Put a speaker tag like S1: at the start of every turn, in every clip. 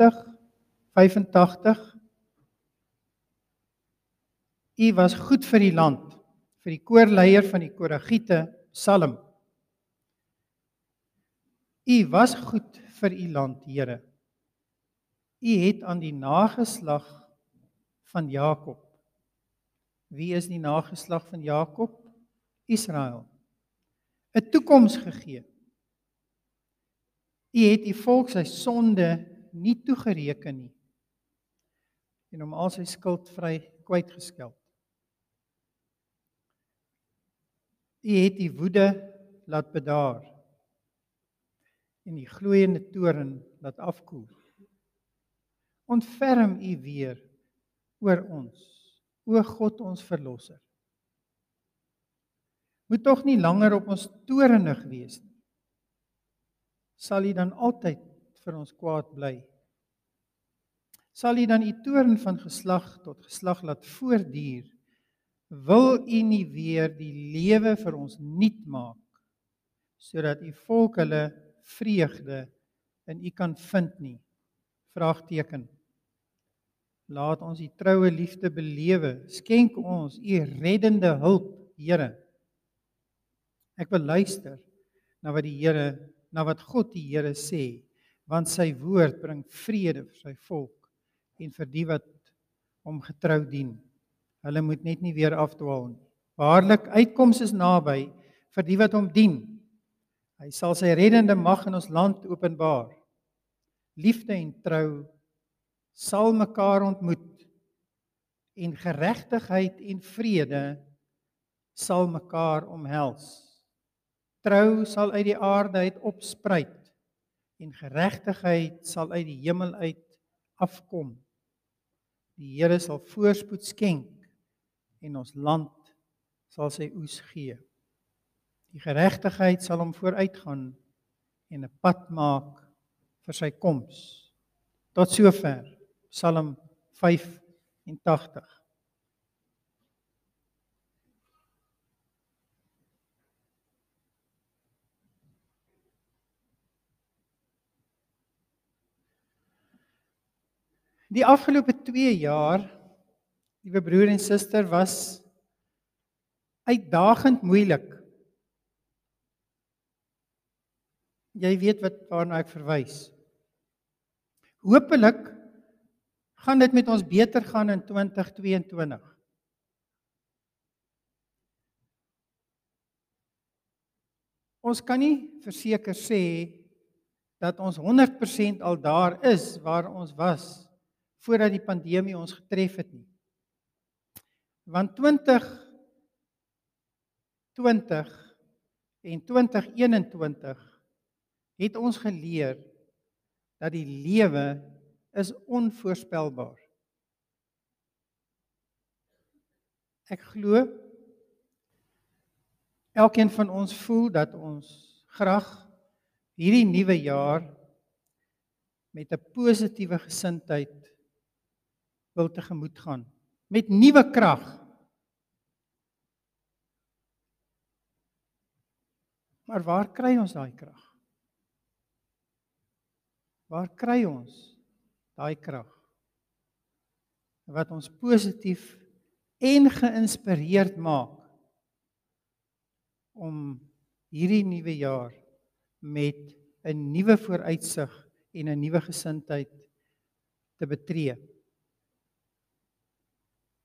S1: 80 85 U was goed vir die land vir die koorleier van die Koragiete Psalm U was goed vir u land Here U het aan die nageslag van Jakob Wie is die nageslag van Jakob? Israel. 'n Toekoms gegee. U het die volk sy sonde nie toegereken nie en hom al sy skuld vry kwytgeskeld. U het die woede laat bedaar en die gloeiende toren laat afkoel. Ontferm u weer oor ons o God ons verlosser. Moet tog nie langer op ons torenig wees nie. Sal U dan altyd vir ons kwaad bly? Sal U dan U toorn van geslag tot geslag laat voortduur? Wil U nie weer die lewe vir ons nuut maak sodat U volk hulle vreugde in U kan vind nie? Vraagteken. Laat ons u troue liefde belewe. Skenk ons u reddende hulp, Here. Ek wil luister na wat die Here, na wat God die Here sê, want sy woord bring vrede vir sy volk en vir die wat hom getrou dien. Hulle moet net nie weer afdwaal nie. Waarlik uitkoms is naby vir die wat hom dien. Hy sal sy reddende mag in ons land openbaar. Liefde en trou sal mekaar ontmoet en geregtigheid en vrede sal mekaar omhels. Trou sal uit die aarde uit opspruit en geregtigheid sal uit die hemel uit afkom. Die Here sal voorspoed skenk en ons land sal sy oes gee. Die geregtigheid sal hom vooruitgaan en 'n pad maak vir sy koms. Tot sover. Psalm 85. Die afgelope 2 jaar, liewe broer en suster, was uitdagend moeilik. Jy weet wat waarna ek verwys. Hoopelik gaan dit met ons beter gaan in 2022. Ons kan nie verseker sê dat ons 100% al daar is waar ons was voordat die pandemie ons getref het nie. Want 20 20 en 2021 het ons geleer dat die lewe is onvoorspelbaar. Ek glo elkeen van ons voel dat ons graag hierdie nuwe jaar met 'n positiewe gesindheid wil tegemoet gaan met nuwe krag. Maar waar kry ons daai krag? Waar kry ons daai krag wat ons positief en geïnspireerd maak om hierdie nuwe jaar met 'n nuwe vooruitsig en 'n nuwe gesindheid te betree.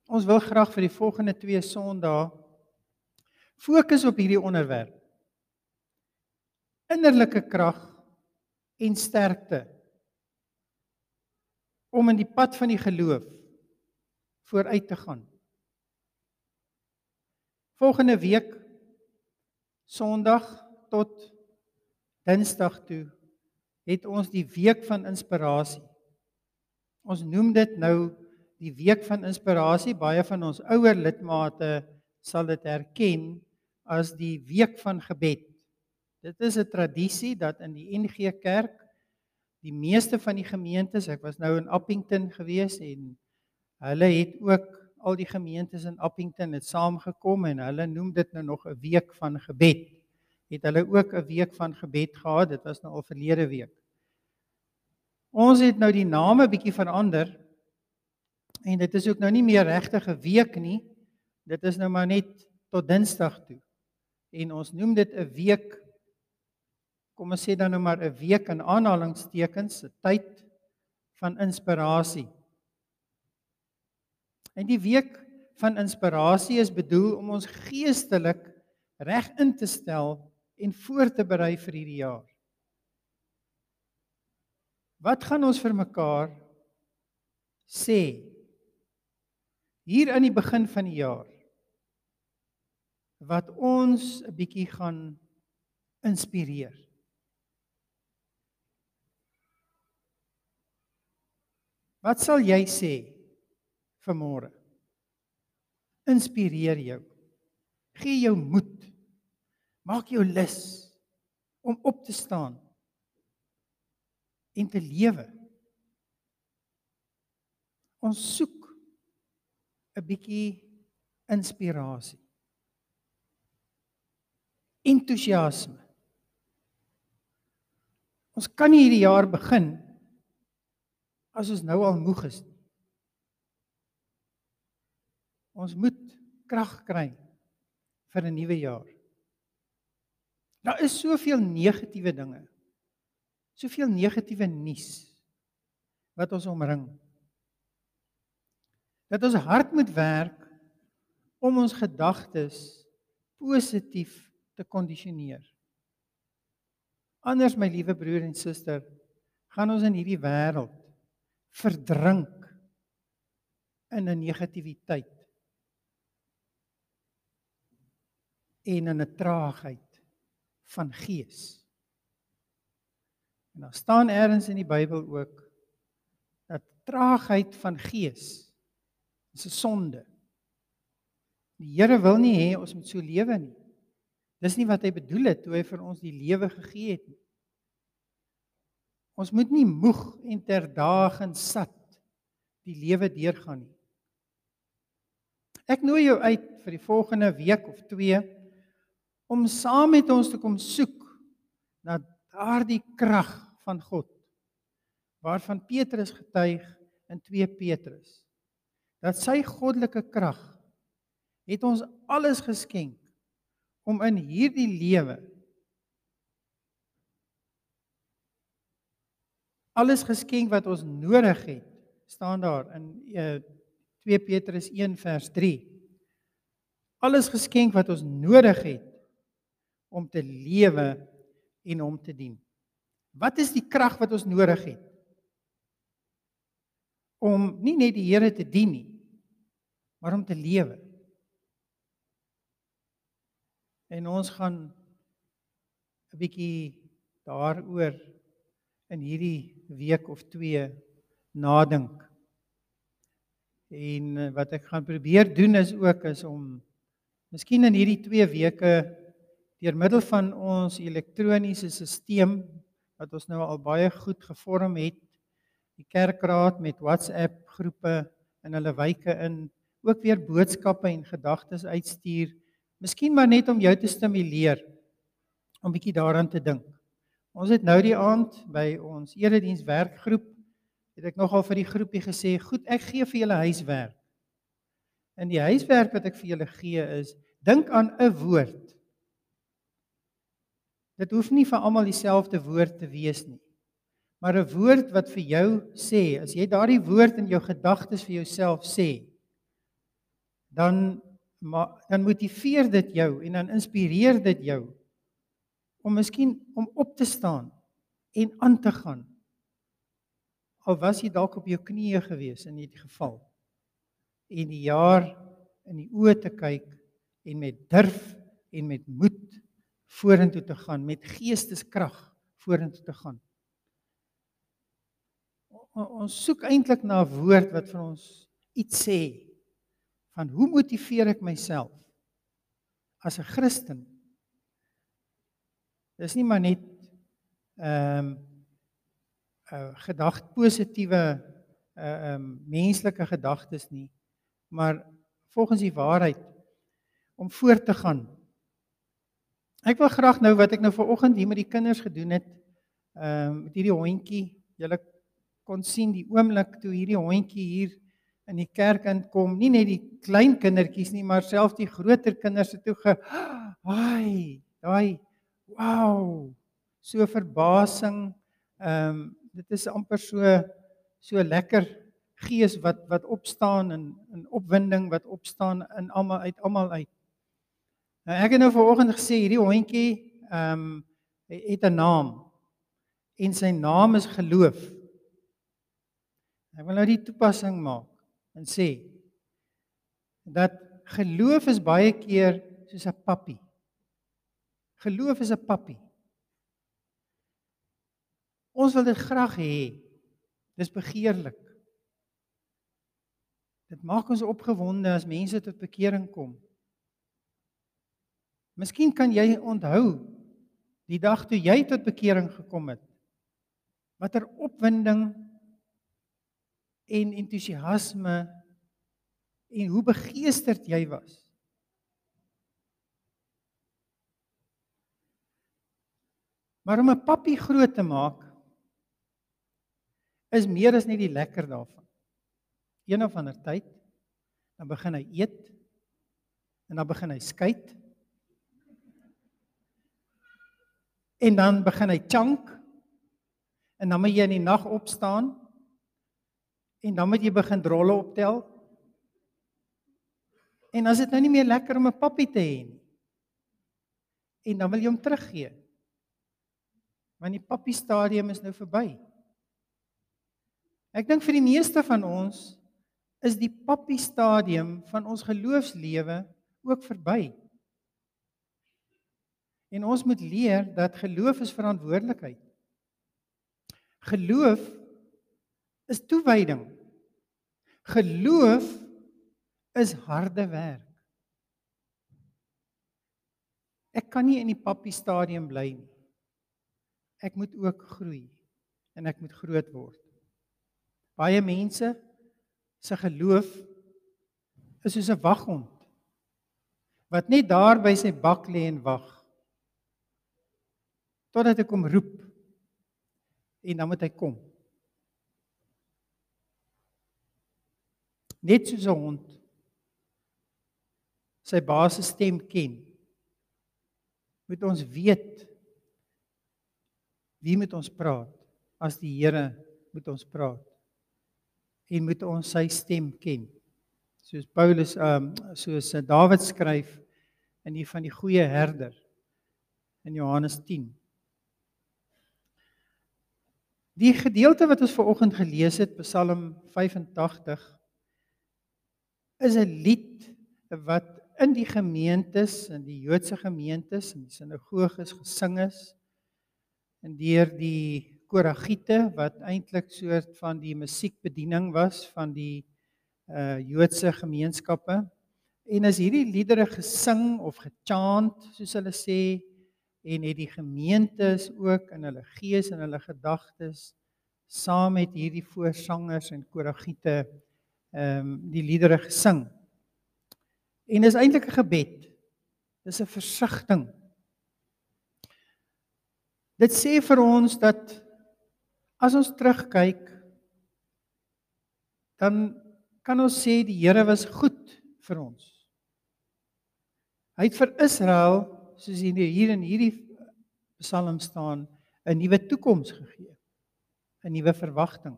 S1: Ons wil graag vir die volgende 2 Sondae fokus op hierdie onderwerp. Innerlike krag en sterkte om in die pad van die geloof vooruit te gaan. Volgende week Sondag tot Dinsdag toe het ons die week van inspirasie. Ons noem dit nou die week van inspirasie. Baie van ons ouer lidmate sal dit herken as die week van gebed. Dit is 'n tradisie dat in die NG Kerk die meeste van die gemeentes, ek was nou in Appington gewees en hulle het ook al die gemeentes in Appington het saamgekom en hulle noem dit nou nog 'n week van gebed. Het hulle ook 'n week van gebed gehad? Dit was nou al verlede week. Ons het nou die name bietjie verander. En dit is ook nou nie meer regtig 'n week nie. Dit is nou maar net tot Dinsdag toe. En ons noem dit 'n week kom ons sê dan nou maar 'n week in aanhalingstekens, 'n tyd van inspirasie. En die week van inspirasie is bedoel om ons geestelik reg in te stel en voor te berei vir hierdie jaar. Wat gaan ons vir mekaar sê hier aan die begin van die jaar wat ons 'n bietjie gaan inspireer? Wat sal jy sê vir môre? Inspireer jou. Gee jou moed. Maak jou lus om op te staan en te lewe. Ons soek 'n bietjie inspirasie. Entoesiasme. Ons kan nie hierdie jaar begin as ons nou al moeg is. Ons moet krag kry vir 'n nuwe jaar. Daar is soveel negatiewe dinge. Soveel negatiewe nuus wat ons omring. Dat ons hard moet werk om ons gedagtes positief te kondisioneer. Anders my liewe broer en suster, gaan ons in hierdie wêreld verdrink in 'n negativiteit en in 'n traagheid van gees. En daar staan elders in die Bybel ook dat traagheid van gees is 'n sonde. Die Here wil nie hê ons moet so lewe nie. Dis nie wat hy bedoel het toe hy vir ons die lewe gegee het nie. Ons moet nie moeg en terdaagend sat die lewe deurgaan nie. Ek nooi jou uit vir die volgende week of 2 om saam met ons te kom soek na daardie krag van God waarvan Petrus getuig in 2 Petrus dat sy goddelike krag het ons alles geskenk om in hierdie lewe alles geskenk wat ons nodig het. Staan daar in uh, eh, 2 Petrus 1 vers 3 alles geskenk wat ons nodig het om te lewe en hom te dien. Wat is die krag wat ons nodig het om nie net die Here te dien nie maar om te lewe en ons gaan 'n bietjie daaroor in hierdie week of 2 nadink. En eh, wat ek gaan probeer doen is ook is om miskien in hierdie 2 weke deur middel van ons elektroniese stelsel wat ons nou al baie goed gevorm het, die kerkraad met WhatsApp groepe in hulle wyke in ook weer boodskappe en gedagtes uitstuur. Miskien maar net om jou te stimuleer om bietjie daaraan te dink. Ons het nou die aand by ons erediens werkgroep het ek nogal vir die groepie gesê, "Goed, ek gee vir julle huiswerk." En die huiswerk wat ek vir julle gee is dink aan 'n woord. Dit hoef nie vir almal dieselfde woord te wees nie. Maar 'n woord wat vir jou sê, as jy daardie woord in jou gedagtes vir jouself sê, dan maar dan motiveer dit jou en dan inspireer dit jou om miskien om op te staan en aan te gaan. Al was jy dalk op jou knieë gewees in hierdie geval. En die jaar in die oë te kyk en met durf en met moed vorentoe te gaan met geesteskrag vorentoe te gaan. Ons soek eintlik na 'n woord wat vir ons iets sê van hoe motiveer ek myself as 'n Christen Dis nie maar net ehm um, 'n uh, gedagte positiewe uh ehm um, menslike gedagtes nie, maar volgens die waarheid om voort te gaan. Ek wil graag nou wat ek nou vanoggend hier met die kinders gedoen het, ehm um, met hierdie hondjie, julle kon sien die oomblik toe hierdie hondjie hier in die kerk inkom, nie net die klein kindertjies nie, maar selfs die groter kinders het toe ge Ai, daai wow, so verbasing. Ehm um, dit is amper so so lekker gees wat wat opstaan in in opwinding wat opstaan in almal uit almal uit. Nou ek het nou vanoggend gesê hierdie hondjie ehm um, het 'n naam en sy naam is geloof. Ek wil nou die toepassing maak en sê dat geloof is baie keer soos 'n pappie. Geloof is 'n pappie. Ons wil dit graag hê. Dis begeerlik. Dit maak ons opgewonde as mense tot bekering kom. Miskien kan jy onthou die dag toe jy tot bekering gekom het. Watter opwinding en entoesiasme en hoe begeesterd jy was. Maar om 'n pappie groot te maak is meer as net die lekker daarvan. Een of ander tyd dan begin hy eet en dan begin hy skyt. En dan begin hy chunk en dan moet jy in die nag opstaan en dan moet jy begin drolle optel. En as dit nou nie meer lekker om 'n pappie te hê nie. En dan wil jy hom teruggee. Want die pappie stadium is nou verby. Ek dink vir die meeste van ons is die pappie stadium van ons geloofslewe ook verby. En ons moet leer dat geloof is verantwoordelikheid. Geloof is toewyding. Geloof is harde werk. Ek kan nie in die pappie stadium bly nie. Ek moet ook groei en ek moet groot word. Baie mense se geloof is soos 'n waghond wat net daar by sy bak lê en wag totdat ek hom roep en dan moet hy kom. Net soos 'n hond sy baas se stem ken. Moet ons weet wie met ons praat as die Here met ons praat. En moet ons sy stem ken. Soos Paulus ehm um, soos Dawid skryf in die van die goeie herder in Johannes 10. Die gedeelte wat ons ver oggend gelees het, Psalm 85, is 'n lied wat in die gemeentes, in die Joodse gemeentes, in die sinagoges gesing is en deur die koragiete wat eintlik soort van die musiekbediening was van die uh Joodse gemeenskappe. En as hierdie liedere gesing of gechant, soos hulle sê, en het die gemeentes ook in hulle gees en hulle gedagtes saam met hierdie voorsangers en koragiete ehm um, die liedere gesing. En dis eintlik 'n gebed. Dis 'n versigtiging. Dit sê vir ons dat as ons terugkyk dan kan ons sê die Here was goed vir ons. Hy het vir Israel soos hier in hierdie Psalm staan 'n nuwe toekoms gegee. 'n Nuwe verwagting.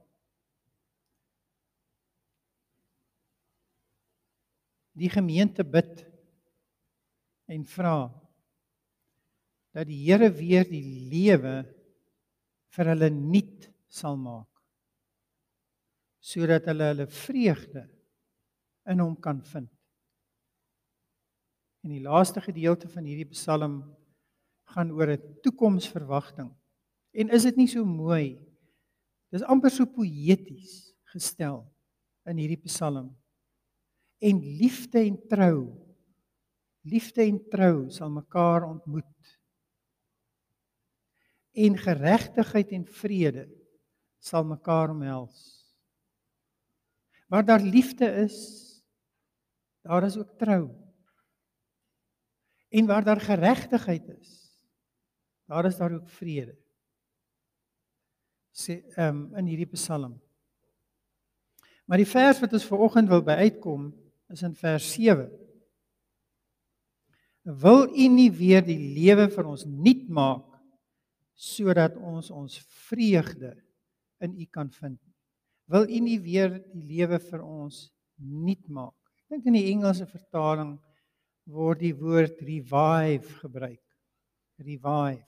S1: Die gemeente bid en vra dat die Here weer die lewe vir hulle nuut sal maak sodat hulle hulle vreugde in hom kan vind. En die laaste gedeelte van hierdie Psalm gaan oor 'n toekomsverwagting. En is dit nie so mooi? Dis amper so poëties gestel in hierdie Psalm. En liefde en trou. Liefde en trou sal mekaar ontmoet. En geregtigheid en vrede sal mekaar omhels. Waar daar liefde is, daar is ook trou. En waar daar geregtigheid is, daar is daar ook vrede. sê um, in hierdie Psalm. Maar die vers wat ons ver oggend wil by uitkom is in vers 7. Wil U nie weer die lewe vir ons nuut maak sodat ons ons vreugde in U kan vind? Wil U nie weer die lewe vir ons nuut maak? Ek dink in die Engelse vertaling word die woord revive gebruik. Revive.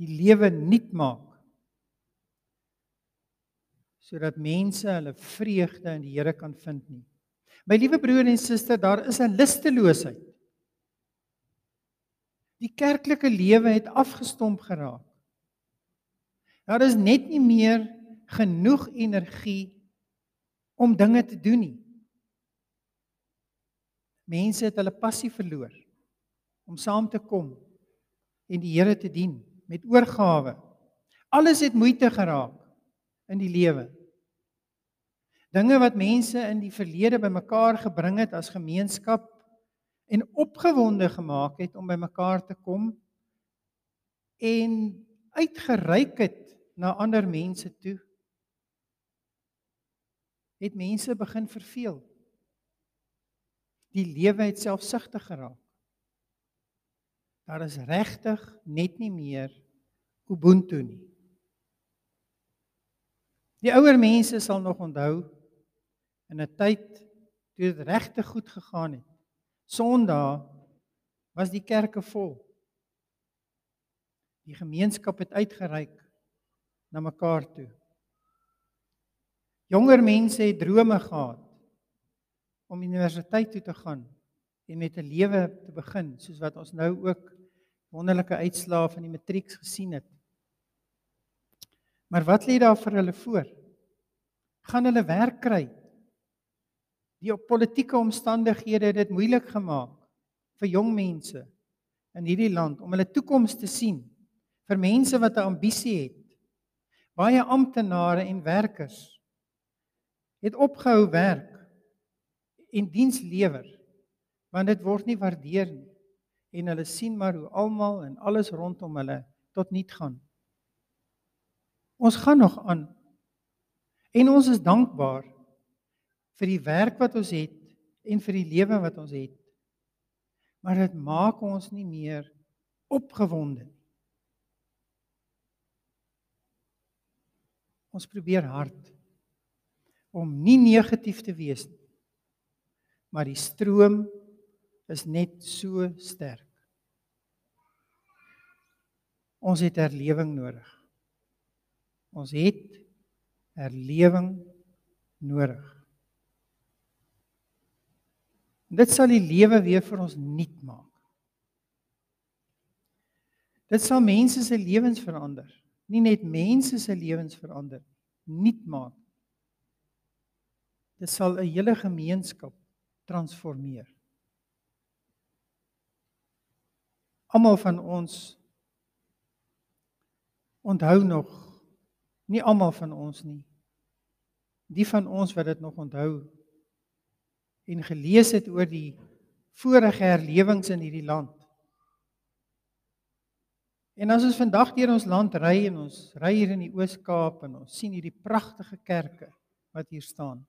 S1: Die lewe nuut maak sodat mense hulle vreugde in die Here kan vind nie. My liewe broer en suster, daar is 'n lusteloosheid. Die kerklike lewe het afgestomp geraak. Daar is net nie meer genoeg energie om dinge te doen nie. Mense het hulle passie verloor om saam te kom en die Here te dien met oorgawe. Alles het moeite geraak in die lewe. Dinge wat mense in die verlede bymekaar gebring het as gemeenskap en opgewonde gemaak het om bymekaar te kom en uitgereik het na ander mense toe het mense begin verveel. Die lewe het selfsugtig geraak. Daar is regtig net nie meer ubuntu nie. Die ouer mense sal nog onthou in 'n tyd toe dit regtig goed gegaan het. Sondag was die kerke vol. Die gemeenskap het uitgereik na mekaar toe. Jonger mense het drome gehad om universiteit toe te gaan en met 'n lewe te begin soos wat ons nou ook wonderlike uitslae van die matriek gesien het. Maar wat lê daar vir hulle voor? Gaan hulle werk kry? Die politieke omstandighede het dit moeilik gemaak vir jong mense in hierdie land om hulle toekoms te sien. Vir mense wat 'n ambisie het. Baie amptenare en werkers het opgehou werk en diens lewer want dit word nie waardeer nie en hulle sien maar hoe almal en alles rondom hulle tot niet gaan. Ons gaan nog aan. En ons is dankbaar vir die werk wat ons het en vir die lewe wat ons het. Maar dit maak ons nie meer opgewonde nie. Ons probeer hard om nie negatief te wees nie. Maar die stroom is net so sterk. Ons het herlewing nodig. Ons het herlewing nodig. Dit sal die lewe weer vir ons nuut maak. Dit sal mense se lewens verander. Nie net mense se lewens verander, nuut maak. Dit sal 'n hele gemeenskap transformeer. Almal van ons onthou nog nie almal van ons nie. Die van ons wat dit nog onthou en gelees het oor die vorige herlewings in hierdie land. En as ons vandag deur ons land ry en ons ry hier in die Oos-Kaap en ons sien hierdie pragtige kerke wat hier staan.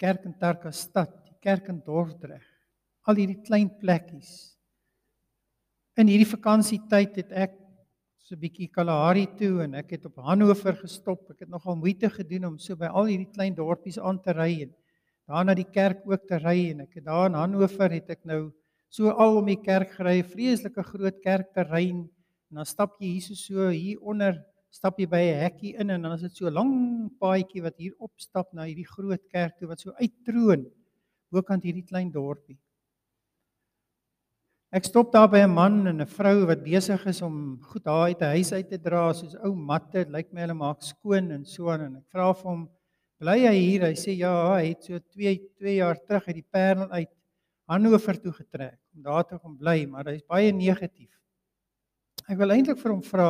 S1: Kerk in Tarkastad, die kerk in Dordrecht, al hierdie klein plekkies. In hierdie vakansietyd het ek so 'n bietjie Kalahari toe en ek het op Hannover gestop. Ek het nogal moeite gedoen om so by al hierdie klein dorpies aan te ry en daar na die kerk ook te ry en ek het daar in Hannover het ek nou so al om die kerk gery, vreeslike groot kerkterrein en dan stap jy hier so hier onder stap jy by 'n hekkie in en dan is dit so 'n lang paadjie wat hier opstap na hierdie groot kerk toe wat so uittroon bokant hierdie klein dorpie. Ek stop daar by 'n man en 'n vrou wat besig is om goed daar uit 'n huis uit te dra, soos ou matte, lyk my hulle maak skoon en so aan en ek vra vir hom Bly hy hier? Hy sê ja, hy het so 2 2 jaar terug uit die Parel uit Hannover toe getrek om daar te kom bly, maar hy's baie negatief. Ek wil eintlik vir hom vra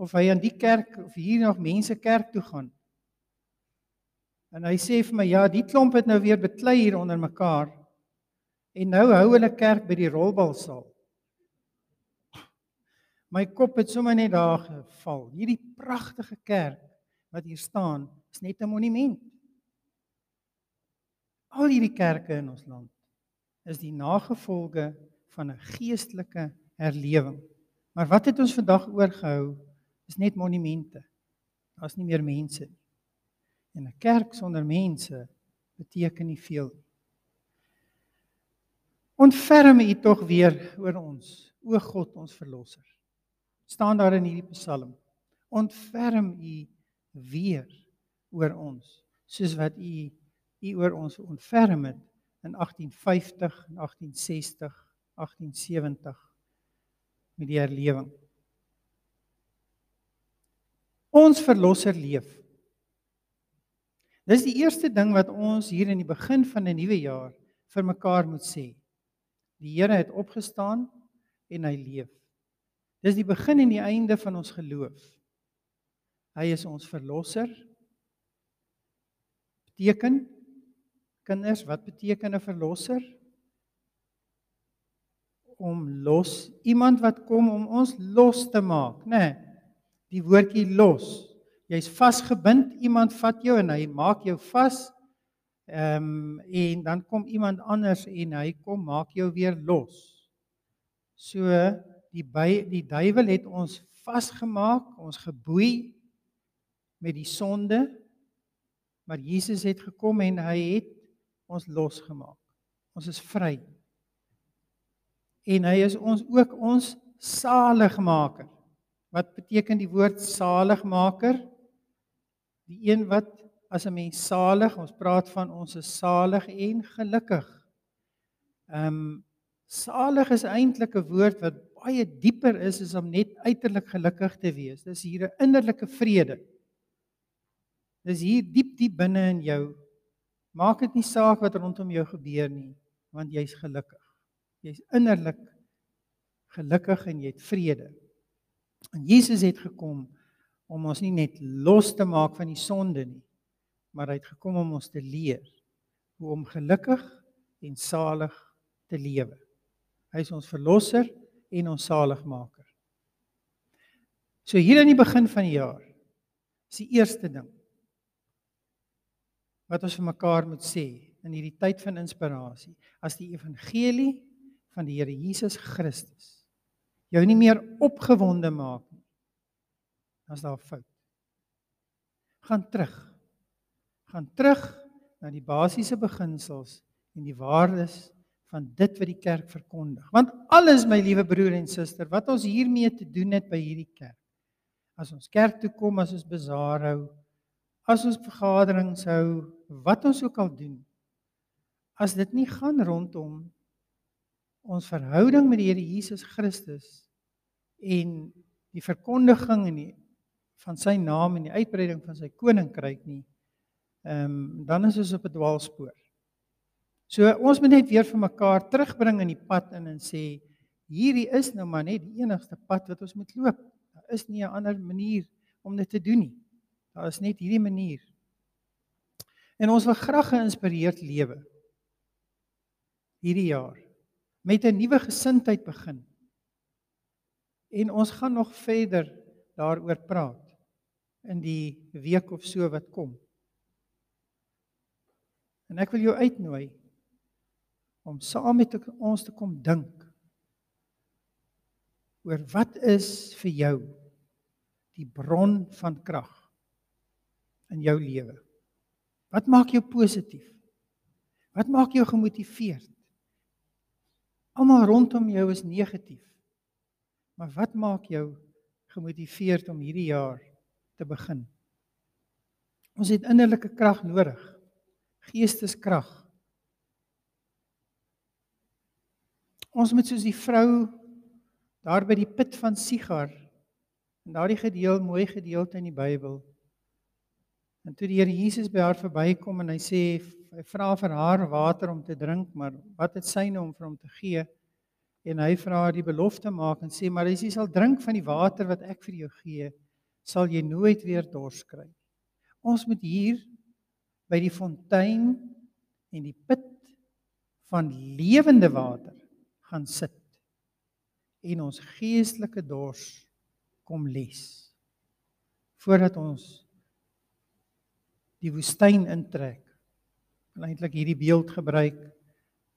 S1: of hy aan die kerk of hier nog mense kerk toe gaan. En hy sê vir my ja, die klomp het nou weer beklei hier onder mekaar. En nou hou hulle kerk by die rolbalsaal. My kop het sommer net daar geval. Hierdie pragtige kerk wat hier staan, is net 'n monument. Al hierdie kerke in ons land is die nagevolge van 'n geestelike herlewing. Maar wat het ons vandag oorgehou is net monumente. Daar's nie meer mense nie. En 'n kerk sonder mense beteken nie veel nie. Ontferm U tog weer oor ons, o God ons verlosser. staan daar in hierdie Psalm. Ontferm U weer oor ons, soos wat U U oor ons ontferm het in 1850 en 1860, 1870 met die herlewing. Ons verlosser leef. Dis die eerste ding wat ons hier in die begin van 'n nuwe jaar vir mekaar moet sê. Die Here het opgestaan en hy leef. Dis die begin en die einde van ons geloof. Hy is ons verlosser. Beteken kinders, wat beteken 'n verlosser? Om los iemand wat kom om ons los te maak, né? Nee, die woordjie los. Jy's vasgebind, iemand vat jou en hy maak jou vas. Ehm um, en dan kom iemand anders en hy kom maak jou weer los. So die by die duiwel het ons vasgemaak, ons geboei met die sonde. Maar Jesus het gekom en hy het ons losgemaak. Ons is vry. En hy is ons ook ons saligmaker. Wat beteken die woord saligmaker? Die een wat as 'n mens salig, ons praat van ons is salig en gelukkig. Ehm um, salig is eintlik 'n woord wat baie dieper is as om net uiterlik gelukkig te wees. Dis hier 'n innerlike vrede. Dis hier diep diep binne in jou. Maak dit nie saak wat rondom jou gebeur nie, want jy's gelukkig. Jy's innerlik gelukkig en jy het vrede. En Jesus het gekom om ons nie net los te maak van die sonde nie, maar hy het gekom om ons te leer hoe om gelukkig en salig te lewe. Hy is ons verlosser en ons saligmaker. So hier aan die begin van die jaar is die eerste ding wat ons vir mekaar moet sê in hierdie tyd van inspirasie as die evangelie van die Here Jesus Christus jou nie meer opgewonde maak nie. As daar fout. Gaan terug. Gaan terug na die basiese beginsels en die waardes van dit wat die kerk verkondig. Want alles my liewe broer en suster, wat ons hiermee te doen het by hierdie kerk. As ons kerk toe kom, as ons bazaar hou, as ons vergaderings hou, wat ons ook al doen. As dit nie gaan rondom ons verhouding met die Here Jesus Christus en die verkondiging en die van sy naam en die uitbreiding van sy koninkryk nie, ehm um, dan is ons op 'n dwaalspoor. So ons moet net weer vir mekaar terugbring in die pad in en sê hierdie is nou maar net die enigste pad wat ons moet loop. Daar is nie 'n ander manier om dit te doen nie. Daar is net hierdie manier. En ons wil graag geïnspireerd lewe hierdie jaar met 'n nuwe gesindheid begin. En ons gaan nog verder daaroor praat in die week of so wat kom. En ek wil jou uitnooi om saam met ons te kom dink oor wat is vir jou die bron van krag in jou lewe? Wat maak jou positief? Wat maak jou gemotiveerd? Almal rondom jou is negatief. Maar wat maak jou gemotiveerd om hierdie jaar te begin? Ons het innerlike krag nodig. Geesteskrag. Ons moet soos die vrou daar by die put van Sigar en daardie gedeelte mooi gedeelte in die Bybel. En toe die Here Jesus by haar verbykom en hy sê hy vra vir haar water om te drink, maar wat het sy nou om vir hom te gee? en hy vra die belofte maak en sê maar as jy sal drink van die water wat ek vir jou gee, sal jy nooit weer dors kry. Ons moet hier by die fontein en die put van lewende water gaan sit en ons geestelike dors kom les. Voordat ons die woestyn intrek. Wil eintlik hierdie beeld gebruik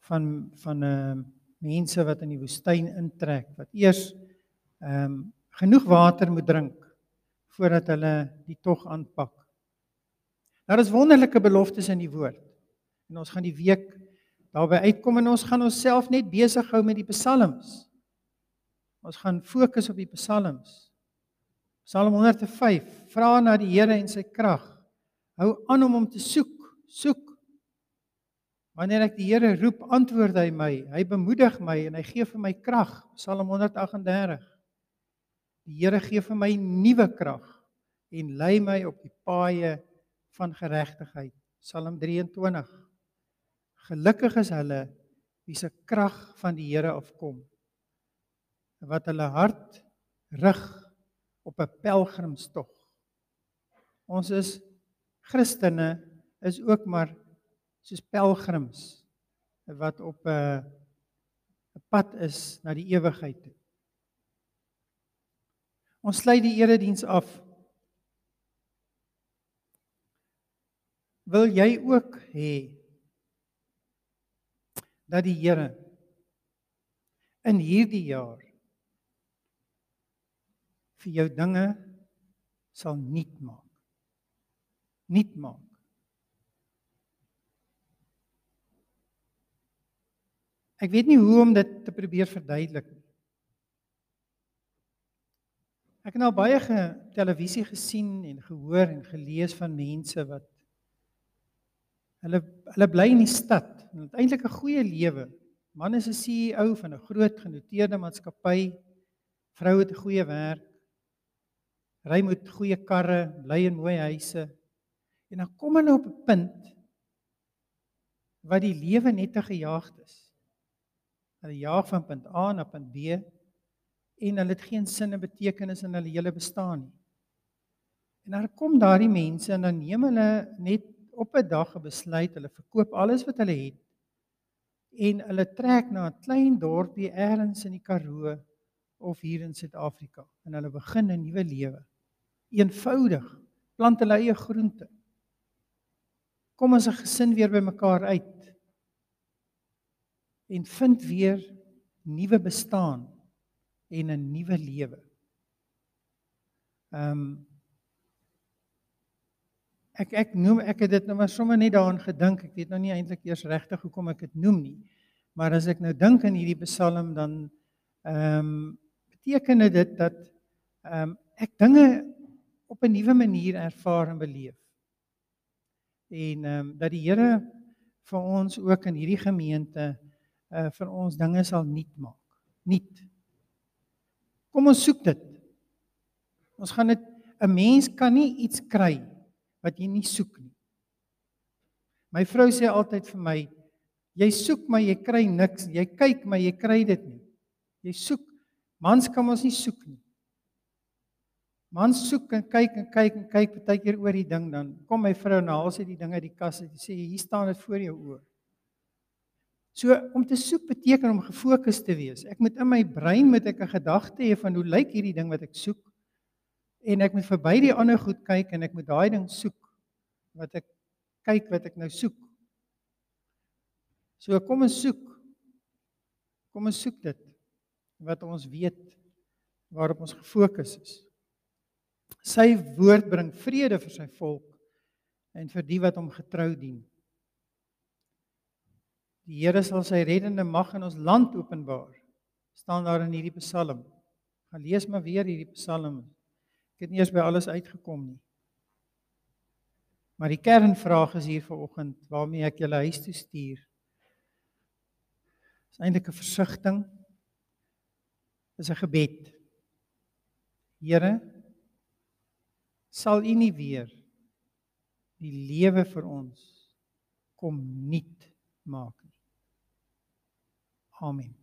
S1: van van 'n uh, eh, mense wat in die woestyn intrek wat eers ehm um, genoeg water moet drink voordat hulle die tog aanpak. Daar is wonderlike beloftes in die woord. En ons gaan die week daarby uitkom en ons gaan onsself net besig hou met die psalms. Ons gaan fokus op die psalms. Psalm 105: Vra na die Here en sy krag. Hou aan om hom te soek. Soek. Wanneer ek die Here roep, antwoord hy my. Hy bemoedig my en hy gee vir my krag. Psalm 138. Die Here gee vir my nuwe krag en lei my op die paaie van geregtigheid. Psalm 23. Gelukkig is hulle wie se krag van die Here afkom. Wat hulle hart rig op 'n pelgrimstog. Ons is Christene is ook maar soos pelgrims wat op 'n 'n pad is na die ewigheid toe. Ons sluit die erediens af. Wil jy ook hê dat die Here in hierdie jaar vir jou dinge sal nuut maak. Nuut maak. Ek weet nie hoe om dit te probeer verduidelik nie. Ek het nou baie ge televisie gesien en gehoor en gelees van mense wat hulle hulle bly in die stad en het eintlik 'n goeie lewe. Man is 'n CEO van 'n groot genoteerde maatskappy. Vrou het 'n goeie werk ry met goeie karre, bly in mooi huise. En dan kom hulle op 'n punt wat die lewe net te gejaagd is. Hulle jaag van punt A na punt B en hulle het geen sin en betekenis in hulle hele bestaan nie. En dan kom daardie mense en dan neem hulle net op 'n dag 'n besluit, hulle verkoop alles wat hulle het en hulle trek na 'n klein dorpie elders in die Karoo of hier in Suid-Afrika en hulle begin 'n nuwe lewe eenvoudig plant hulle eie groente. Kom as 'n gesin weer by mekaar uit en vind weer nuwe bestaan en 'n nuwe lewe. Ehm um, ek ek noem ek het dit nou maar sommer net daaraan gedink. Ek weet nou nie eintlik eers regtig hoekom ek dit noem nie. Maar as ek nou dink aan hierdie Psalm dan ehm um, beteken dit dat ehm um, ek dinge op 'n nuwe manier ervaar en beleef. En ehm um, dat die Here vir ons ook in hierdie gemeente uh vir ons dinge sal nuut maak. Nuut. Kom ons soek dit. Ons gaan dit 'n mens kan nie iets kry wat jy nie soek nie. My vrou sê altyd vir my, jy soek maar jy kry niks. Jy kyk maar jy kry dit nie. Jy soek. Mans kan ons nie soek nie. Man soek en kyk en kyk en kyk baie keer oor die ding dan kom my vrou na haal sy die ding uit die kas en sê hier staan dit voor jou oë. So om te soek beteken om gefokus te wees. Ek moet in my brein met ek 'n gedagte hê van hoe lyk hierdie ding wat ek soek en ek moet verby die ander goed kyk en ek moet daai ding soek wat ek kyk wat ek nou soek. So kom ons soek. Kom ons soek dit wat ons weet waarop ons gefokus is. Sy woord bring vrede vir sy volk en vir die wat hom getrou dien. Die Here sal sy reddende mag in ons land openbaar. staan daar in hierdie Psalm. Gaan lees maar weer hierdie Psalm. Ek het nie eers by alles uitgekom nie. Maar die kernvraag is hier vanoggend waarmee ek julle huis toe stuur. Dis eintlik 'n versigtiging. Dis 'n gebed. Here, sal U nie weer die lewe vir ons kom nuut maak nie. Amen.